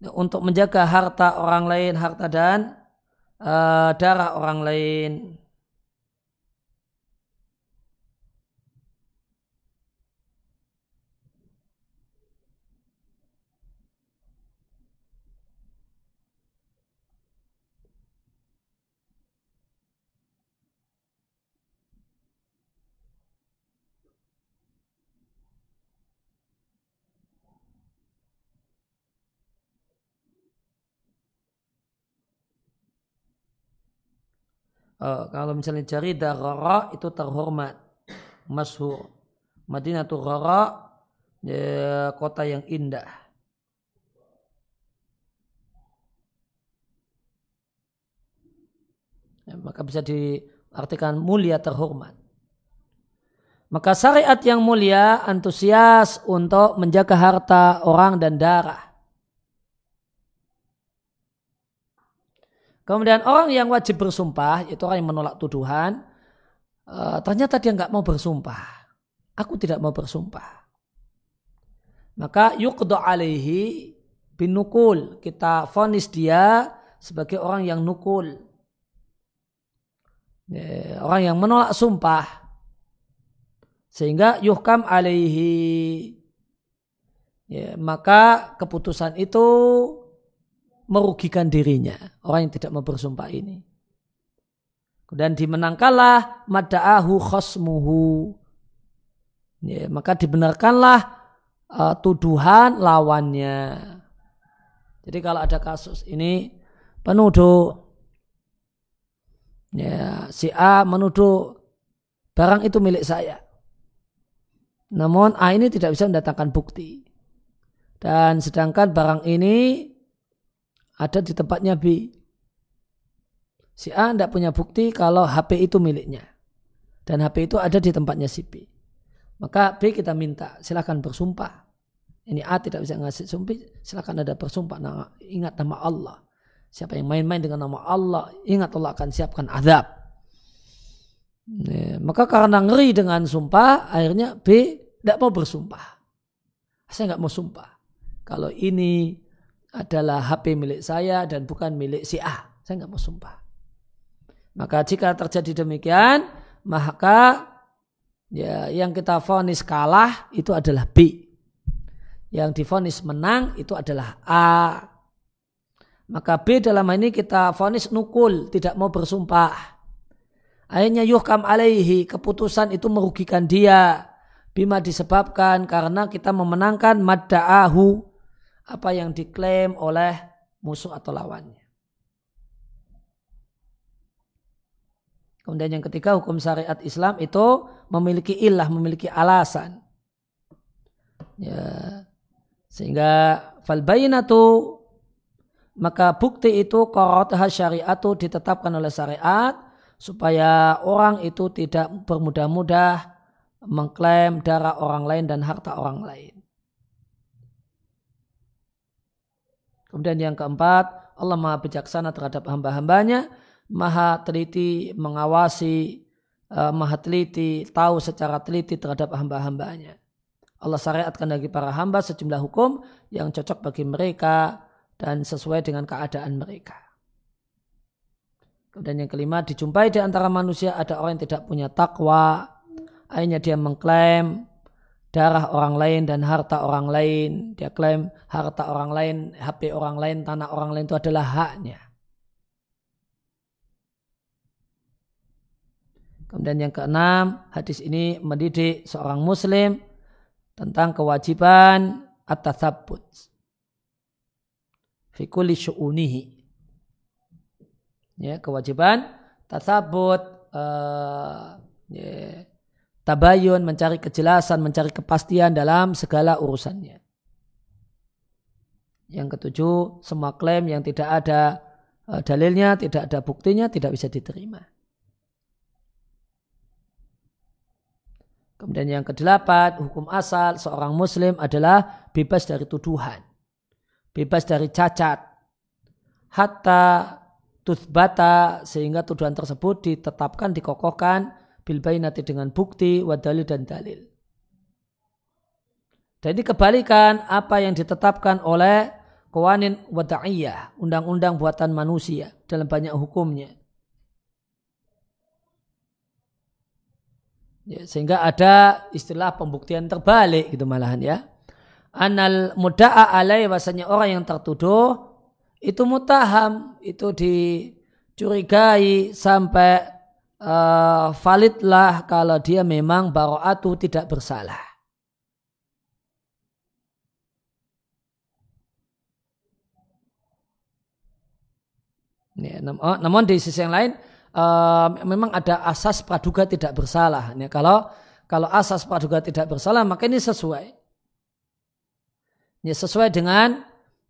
ya, untuk menjaga harta orang lain, harta dan uh, darah orang lain. Uh, kalau misalnya cari darara itu terhormat masyhur Madinah tuh Rara ya, kota yang indah. Ya, maka bisa diartikan mulia terhormat. Maka syariat yang mulia antusias untuk menjaga harta orang dan darah Kemudian orang yang wajib bersumpah, itu orang yang menolak tuduhan, uh, ternyata dia nggak mau bersumpah. Aku tidak mau bersumpah. Maka yukdo alaihi binukul. Kita fonis dia sebagai orang yang nukul. Ya, orang yang menolak sumpah. Sehingga yuhkam alaihi. Ya, maka keputusan itu merugikan dirinya. Orang yang tidak mau bersumpah ini. Dan dimenangkanlah mada'ahu khosmuhu. Ya, maka dibenarkanlah uh, tuduhan lawannya. Jadi kalau ada kasus ini penuduh ya si A menuduh barang itu milik saya. Namun A ini tidak bisa mendatangkan bukti. Dan sedangkan barang ini ada di tempatnya B. Si A tidak punya bukti kalau HP itu miliknya. Dan HP itu ada di tempatnya si B. Maka B kita minta silahkan bersumpah. Ini A tidak bisa ngasih sumpah, silahkan ada bersumpah. Nah, ingat nama Allah. Siapa yang main-main dengan nama Allah, ingat Allah akan siapkan azab. maka karena ngeri dengan sumpah, akhirnya B tidak mau bersumpah. Saya nggak mau sumpah. Kalau ini adalah HP milik saya dan bukan milik si A. Saya nggak mau sumpah. Maka jika terjadi demikian, maka ya yang kita vonis kalah itu adalah B. Yang difonis menang itu adalah A. Maka B dalam ini kita vonis nukul, tidak mau bersumpah. Akhirnya yuhkam alaihi, keputusan itu merugikan dia. Bima disebabkan karena kita memenangkan madda'ahu, apa yang diklaim oleh musuh atau lawannya. Kemudian yang ketiga hukum syariat Islam itu memiliki ilah, memiliki alasan. Ya. Sehingga fal bayinatu maka bukti itu qarataha syariatu ditetapkan oleh syariat supaya orang itu tidak bermudah-mudah mengklaim darah orang lain dan harta orang lain. Kemudian yang keempat, Allah maha bijaksana terhadap hamba-hambanya, maha teliti mengawasi, uh, maha teliti tahu secara teliti terhadap hamba-hambanya. Allah syariatkan bagi para hamba sejumlah hukum yang cocok bagi mereka dan sesuai dengan keadaan mereka. Kemudian yang kelima, dijumpai di antara manusia ada orang yang tidak punya takwa, akhirnya dia mengklaim darah orang lain dan harta orang lain. Dia klaim harta orang lain, HP orang lain, tanah orang lain itu adalah haknya. Kemudian yang keenam, hadis ini mendidik seorang muslim tentang kewajiban atas sabut. fi kulli syu'unihi. Ya, kewajiban tasabut uh, ya, tabayun, mencari kejelasan, mencari kepastian dalam segala urusannya. Yang ketujuh, semua klaim yang tidak ada uh, dalilnya, tidak ada buktinya, tidak bisa diterima. Kemudian yang kedelapan, hukum asal seorang muslim adalah bebas dari tuduhan. Bebas dari cacat. Hatta tuthbata sehingga tuduhan tersebut ditetapkan, dikokohkan bilbainati dengan bukti, wadalil dan dalil. Dan ini kebalikan apa yang ditetapkan oleh kawanin wada'iyah, undang-undang buatan manusia dalam banyak hukumnya. Ya, sehingga ada istilah pembuktian terbalik gitu malahan ya. Anal muda'a alai bahasanya orang yang tertuduh itu mutaham, itu dicurigai sampai uh, validlah kalau dia memang baro'atu tidak bersalah. Ya, namun di sisi yang lain uh, memang ada asas praduga tidak bersalah. Ya, kalau kalau asas praduga tidak bersalah maka ini sesuai. Ya, sesuai dengan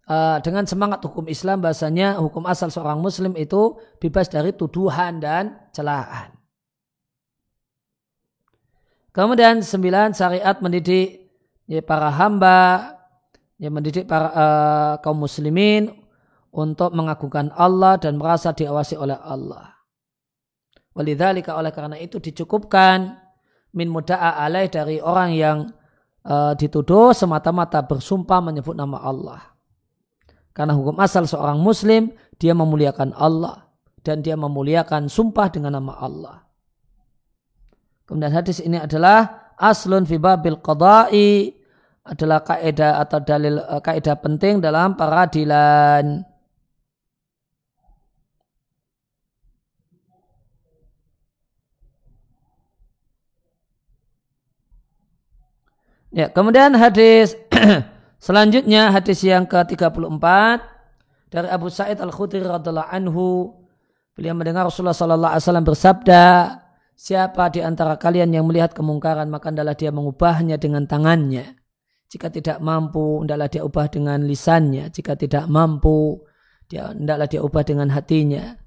uh, dengan semangat hukum Islam bahasanya hukum asal seorang muslim itu bebas dari tuduhan dan celaan. Kemudian sembilan syariat mendidik ya, para hamba, ya, mendidik para uh, kaum muslimin untuk mengagungkan Allah dan merasa diawasi oleh Allah. Walidhalika oleh karena itu dicukupkan min muda'a alaih dari orang yang uh, dituduh semata-mata bersumpah menyebut nama Allah. Karena hukum asal seorang muslim dia memuliakan Allah dan dia memuliakan sumpah dengan nama Allah. Kemudian hadis ini adalah aslun fi babil qada'i adalah kaidah atau dalil uh, kaidah penting dalam peradilan. Ya, kemudian hadis selanjutnya hadis yang ke-34 dari Abu Sa'id Al-Khudri radhiallahu anhu. Beliau mendengar Rasulullah sallallahu alaihi wasallam bersabda siapa di antara kalian yang melihat kemungkaran maka adalah dia mengubahnya dengan tangannya. Jika tidak mampu hendaklah dia ubah dengan lisannya. Jika tidak mampu dia hendaklah dia ubah dengan hatinya.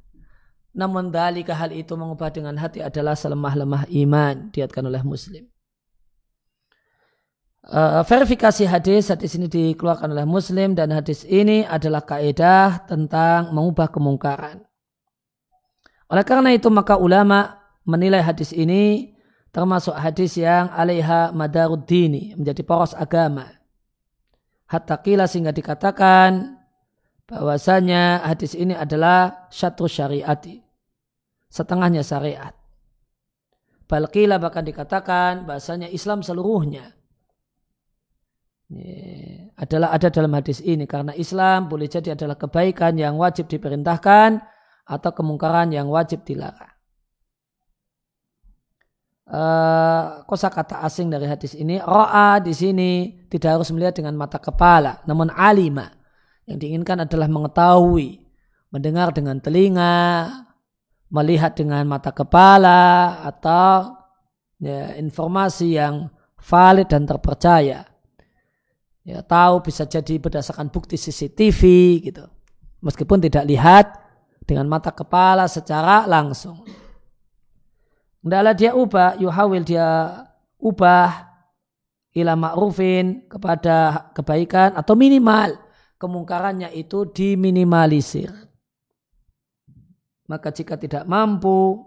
Namun dalika hal itu mengubah dengan hati adalah selemah-lemah iman diatkan oleh muslim Uh, verifikasi hadis, hadis ini dikeluarkan oleh Muslim dan hadis ini adalah kaidah tentang mengubah kemungkaran. Oleh karena itu maka ulama menilai hadis ini termasuk hadis yang alaiha madaruddini menjadi poros agama. Hatta kila sehingga dikatakan bahwasanya hadis ini adalah syatru syariati. Setengahnya syariat. Balkila bahkan dikatakan bahasanya Islam seluruhnya adalah ada dalam hadis ini karena Islam boleh jadi adalah kebaikan yang wajib diperintahkan atau kemungkaran yang wajib dilarang. Uh, kosa kata asing dari hadis ini roa di sini tidak harus melihat dengan mata kepala namun alima yang diinginkan adalah mengetahui mendengar dengan telinga melihat dengan mata kepala atau ya, informasi yang valid dan terpercaya ya tahu bisa jadi berdasarkan bukti CCTV gitu meskipun tidak lihat dengan mata kepala secara langsung Hendaklah dia ubah, yuhawil dia ubah ila ma'rufin kepada kebaikan atau minimal kemungkarannya itu diminimalisir. Maka jika tidak mampu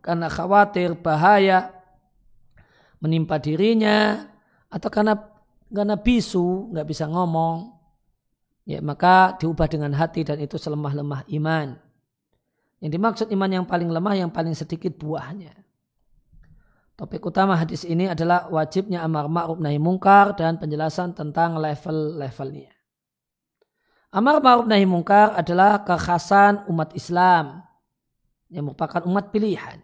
karena khawatir bahaya menimpa dirinya atau karena karena bisu, nggak bisa ngomong, ya maka diubah dengan hati dan itu selemah-lemah iman. Yang dimaksud iman yang paling lemah, yang paling sedikit buahnya. Topik utama hadis ini adalah wajibnya amar ma'ruf nahi mungkar dan penjelasan tentang level-levelnya. Amar ma'ruf nahi mungkar adalah kekhasan umat Islam yang merupakan umat pilihan.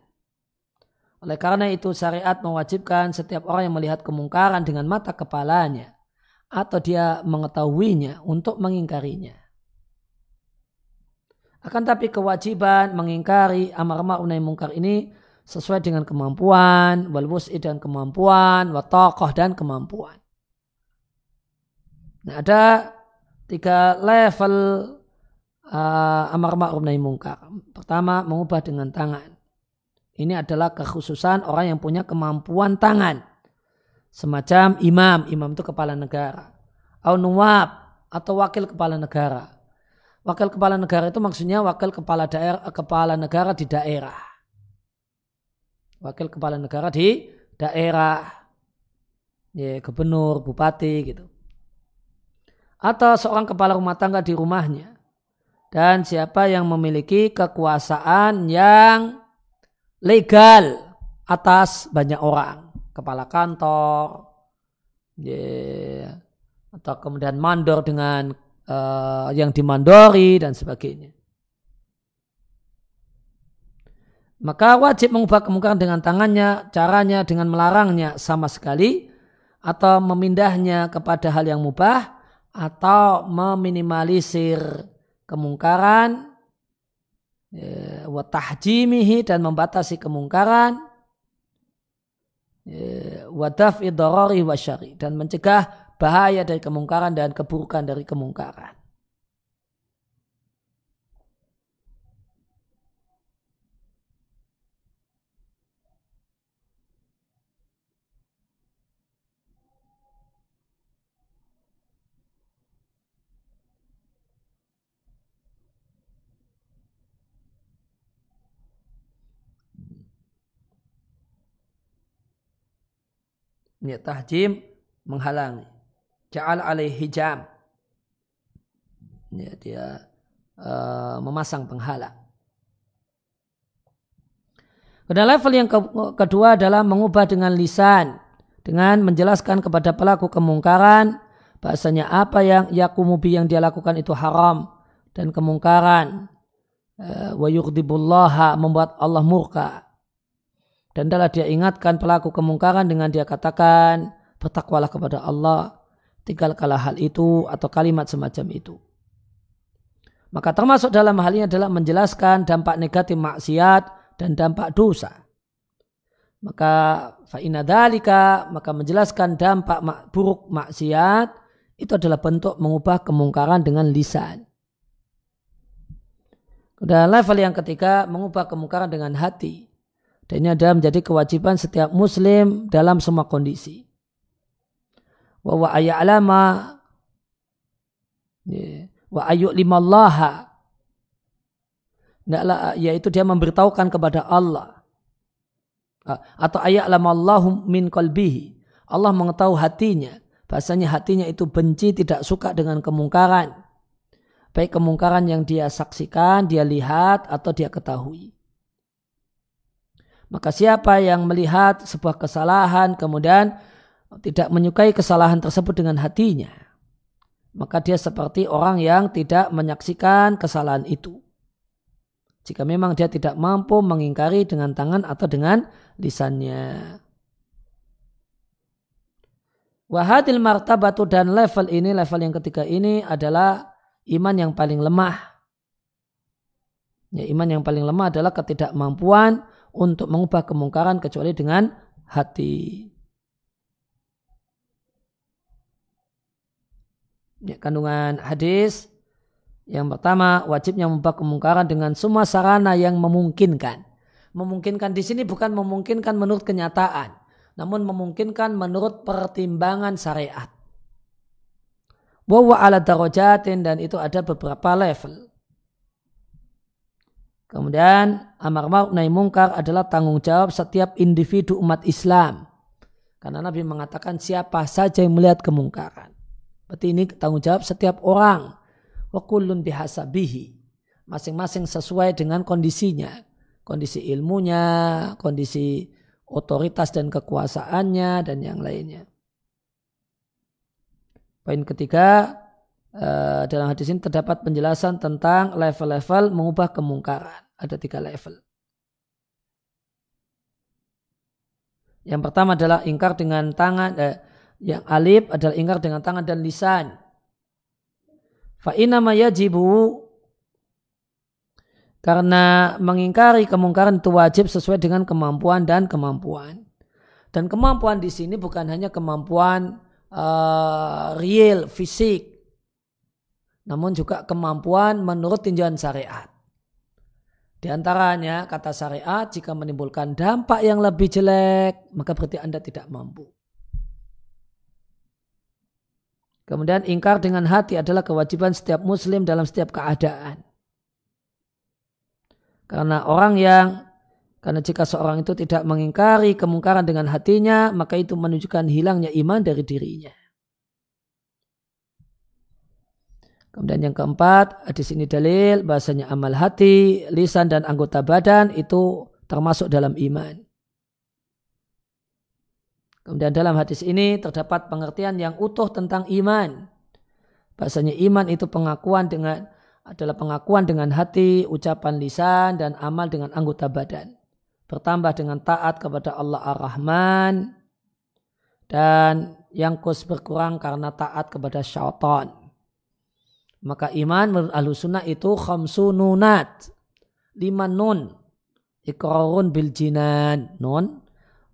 Oleh karena itu syariat mewajibkan setiap orang yang melihat kemungkaran dengan mata kepalanya atau dia mengetahuinya untuk mengingkarinya. Akan tapi kewajiban mengingkari amar ma'ruf nahi mungkar ini sesuai dengan kemampuan, wal dan kemampuan, wa tokoh dan kemampuan. Nah, ada tiga level uh, amar ma'ruf nahi mungkar. Pertama, mengubah dengan tangan. Ini adalah kekhususan orang yang punya kemampuan tangan. Semacam imam, imam itu kepala negara. Au nuwab atau wakil kepala negara. Wakil kepala negara itu maksudnya wakil kepala daerah kepala negara di daerah wakil kepala negara di daerah, ya, gubernur, bupati gitu. Atau seorang kepala rumah tangga di rumahnya. Dan siapa yang memiliki kekuasaan yang legal atas banyak orang. Kepala kantor, ya, atau kemudian mandor dengan uh, yang dimandori dan sebagainya. maka wajib mengubah kemungkaran dengan tangannya, caranya dengan melarangnya sama sekali, atau memindahnya kepada hal yang mubah, atau meminimalisir kemungkaran, wa tahjimihi dan membatasi kemungkaran, ya, wa daf'i wa syari, dan mencegah bahaya dari kemungkaran dan keburukan dari kemungkaran. Niat tahjim menghalangi. Ja'al alaih hijam. Ya, dia uh, memasang penghalang. Pada level yang ke kedua adalah mengubah dengan lisan. Dengan menjelaskan kepada pelaku kemungkaran. Bahasanya apa yang yakumubi yang dia lakukan itu haram. Dan kemungkaran. Uh, wa yugdibullaha membuat Allah murka dan adalah dia ingatkan pelaku kemungkaran dengan dia katakan, bertakwalah kepada Allah, tinggalkanlah hal itu atau kalimat semacam itu. Maka termasuk dalam hal ini adalah menjelaskan dampak negatif maksiat dan dampak dosa. Maka fa'ina dalika, maka menjelaskan dampak buruk maksiat itu adalah bentuk mengubah kemungkaran dengan lisan. Dan level yang ketiga, mengubah kemungkaran dengan hati. Dan ini adalah menjadi kewajiban setiap muslim dalam semua kondisi. Wa wa alama ya, wa ayu yaitu dia memberitahukan kepada Allah. Atau ayat Allahu min qalbihi. Allah mengetahui hatinya. Bahasanya hatinya itu benci tidak suka dengan kemungkaran. Baik kemungkaran yang dia saksikan dia lihat atau dia ketahui maka siapa yang melihat sebuah kesalahan kemudian tidak menyukai kesalahan tersebut dengan hatinya, maka dia seperti orang yang tidak menyaksikan kesalahan itu. Jika memang dia tidak mampu mengingkari dengan tangan atau dengan lisannya. Wahadil martabatu dan level ini, level yang ketiga ini adalah iman yang paling lemah. Ya, iman yang paling lemah adalah ketidakmampuan untuk mengubah kemungkaran kecuali dengan hati. Ya, kandungan hadis yang pertama wajibnya mengubah kemungkaran dengan semua sarana yang memungkinkan. Memungkinkan di sini bukan memungkinkan menurut kenyataan, namun memungkinkan menurut pertimbangan syariat. Bahwa ala darojatin dan itu ada beberapa level. Kemudian amar ma'ruf nahi mungkar adalah tanggung jawab setiap individu umat Islam. Karena Nabi mengatakan siapa saja yang melihat kemungkaran. Berarti ini tanggung jawab setiap orang. Wa kullun bihasabihi. Masing-masing sesuai dengan kondisinya. Kondisi ilmunya, kondisi otoritas dan kekuasaannya, dan yang lainnya. Poin ketiga, Eh, dalam hadis ini terdapat penjelasan tentang level-level mengubah kemungkaran. Ada tiga level. Yang pertama adalah ingkar dengan tangan, eh, yang alif adalah ingkar dengan tangan dan lisan. Fa inama yajibu Karena mengingkari kemungkaran itu wajib sesuai dengan kemampuan dan kemampuan. Dan kemampuan di sini bukan hanya kemampuan uh, real, fisik, namun juga kemampuan menurut tinjauan syariat. Di antaranya kata syariat jika menimbulkan dampak yang lebih jelek maka berarti Anda tidak mampu. Kemudian ingkar dengan hati adalah kewajiban setiap muslim dalam setiap keadaan. Karena orang yang karena jika seorang itu tidak mengingkari kemungkaran dengan hatinya, maka itu menunjukkan hilangnya iman dari dirinya. Kemudian yang keempat, di sini dalil bahasanya amal hati, lisan dan anggota badan itu termasuk dalam iman. Kemudian dalam hadis ini terdapat pengertian yang utuh tentang iman. Bahasanya iman itu pengakuan dengan adalah pengakuan dengan hati, ucapan lisan, dan amal dengan anggota badan. Bertambah dengan taat kepada Allah Ar-Rahman, dan yang kus berkurang karena taat kepada syaitan. Maka iman menurut ahlu sunnah itu khamsununat. Lima nun. Ikrarun bil jinan. Nun.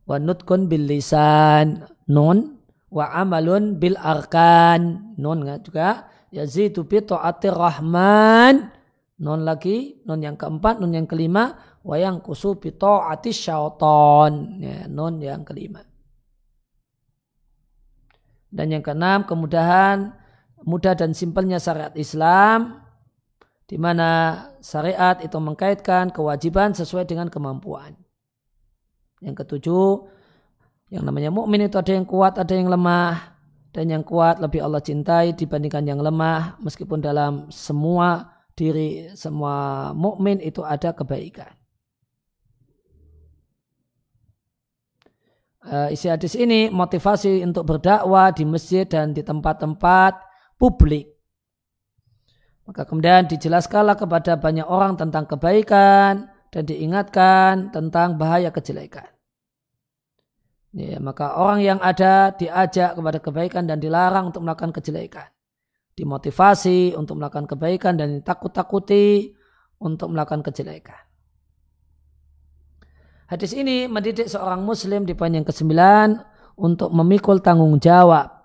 Wa nutkun bil lisan. Nun. Wa amalun bil arkan. Nun juga. Yazidu bi ta'atir rahman. Nun lagi. Nun yang keempat. Nun yang kelima. Wa yang kusu bi ta'atis syaitan. Ya, nun yang kelima. Dan yang keenam kemudahan mudah dan simpelnya syariat Islam di mana syariat itu mengkaitkan kewajiban sesuai dengan kemampuan. Yang ketujuh, yang namanya mukmin itu ada yang kuat, ada yang lemah, dan yang kuat lebih Allah cintai dibandingkan yang lemah, meskipun dalam semua diri semua mukmin itu ada kebaikan. Uh, isi hadis ini motivasi untuk berdakwah di masjid dan di tempat-tempat publik. Maka kemudian dijelaskanlah kepada banyak orang tentang kebaikan dan diingatkan tentang bahaya kejelekan. Ya, maka orang yang ada diajak kepada kebaikan dan dilarang untuk melakukan kejelekan. Dimotivasi untuk melakukan kebaikan dan ditakut-takuti untuk melakukan kejelekan. Hadis ini mendidik seorang muslim di poin yang kesembilan untuk memikul tanggung jawab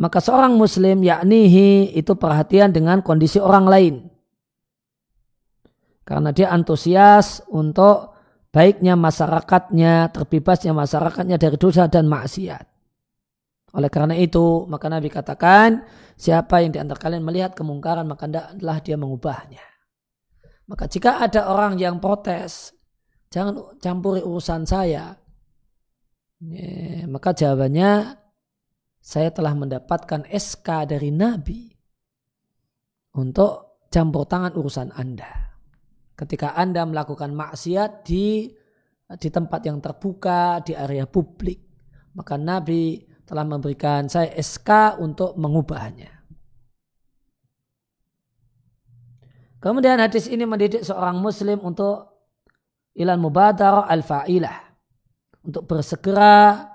maka seorang muslim yaknihi itu perhatian dengan kondisi orang lain. Karena dia antusias untuk baiknya masyarakatnya, terbebasnya masyarakatnya dari dosa dan maksiat. Oleh karena itu, maka Nabi katakan, siapa yang diantar kalian melihat kemungkaran, maka hendaklah dia mengubahnya. Maka jika ada orang yang protes, jangan campuri urusan saya. Ya, maka jawabannya, saya telah mendapatkan SK dari Nabi untuk campur tangan urusan Anda. Ketika Anda melakukan maksiat di di tempat yang terbuka, di area publik, maka Nabi telah memberikan saya SK untuk mengubahnya. Kemudian hadis ini mendidik seorang muslim untuk ilan mubadar al-fa'ilah. Untuk bersegera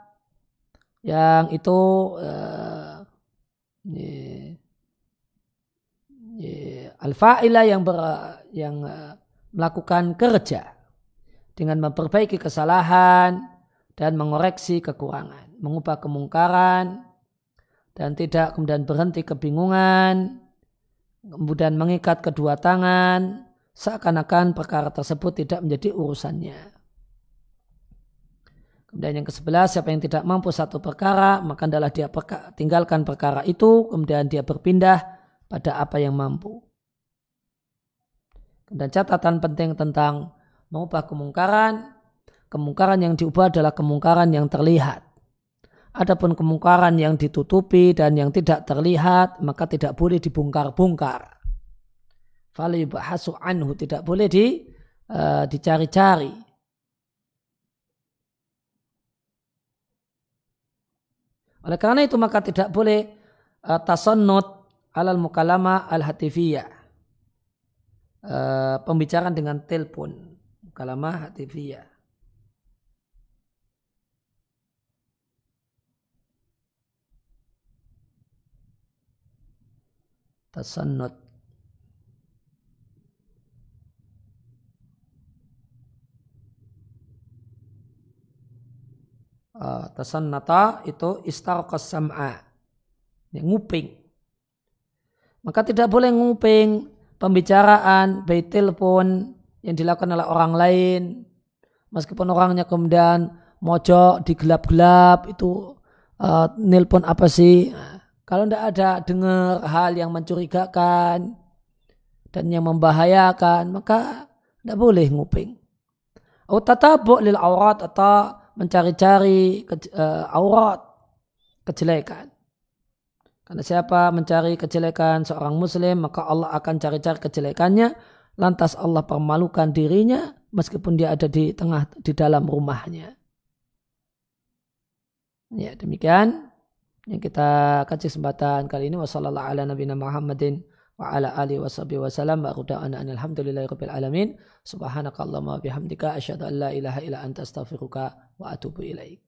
yang itu uh, al-fa'ilah yang ber, yang uh, melakukan kerja dengan memperbaiki kesalahan dan mengoreksi kekurangan, mengubah kemungkaran dan tidak kemudian berhenti kebingungan, kemudian mengikat kedua tangan seakan-akan perkara tersebut tidak menjadi urusannya. Dan yang ke-11, siapa yang tidak mampu satu perkara, maka adalah dia perka, tinggalkan perkara itu, kemudian dia berpindah pada apa yang mampu. Dan catatan penting tentang mengubah kemungkaran, kemungkaran yang diubah adalah kemungkaran yang terlihat. Adapun kemungkaran yang ditutupi dan yang tidak terlihat, maka tidak boleh dibongkar-bongkar. Fali anhu, tidak boleh di, uh, dicari-cari Oleh karena itu maka tidak boleh uh, tasannut alal mukalama al hatifiyah. Uh, pembicaraan dengan telepon. Mukalama hatifiyah. Tasannut. Tasannata itu istarqas sam'a. Nguping. Maka tidak boleh nguping pembicaraan, baik telepon yang dilakukan oleh orang lain. Meskipun orangnya kemudian mojok di gelap-gelap itu uh, nelpon apa sih? Kalau tidak ada dengar hal yang mencurigakan dan yang membahayakan, maka tidak boleh nguping. Atau tatabuk lil aurat atau mencari-cari uh, aurat kejelekan. Karena siapa mencari kejelekan seorang muslim, maka Allah akan cari-cari kejelekannya. Lantas Allah permalukan dirinya meskipun dia ada di tengah di dalam rumahnya. Ya, demikian yang kita kaji kesempatan kali ini ala nabiyina Muhammadin وعلى آله وصحبه وسلم. وأرضانا أن الحمد لله رب العالمين. سبحانك اللهم وبحمدك أشهد أن لا إله إلا أنت أستغفرك وأتوب إليك.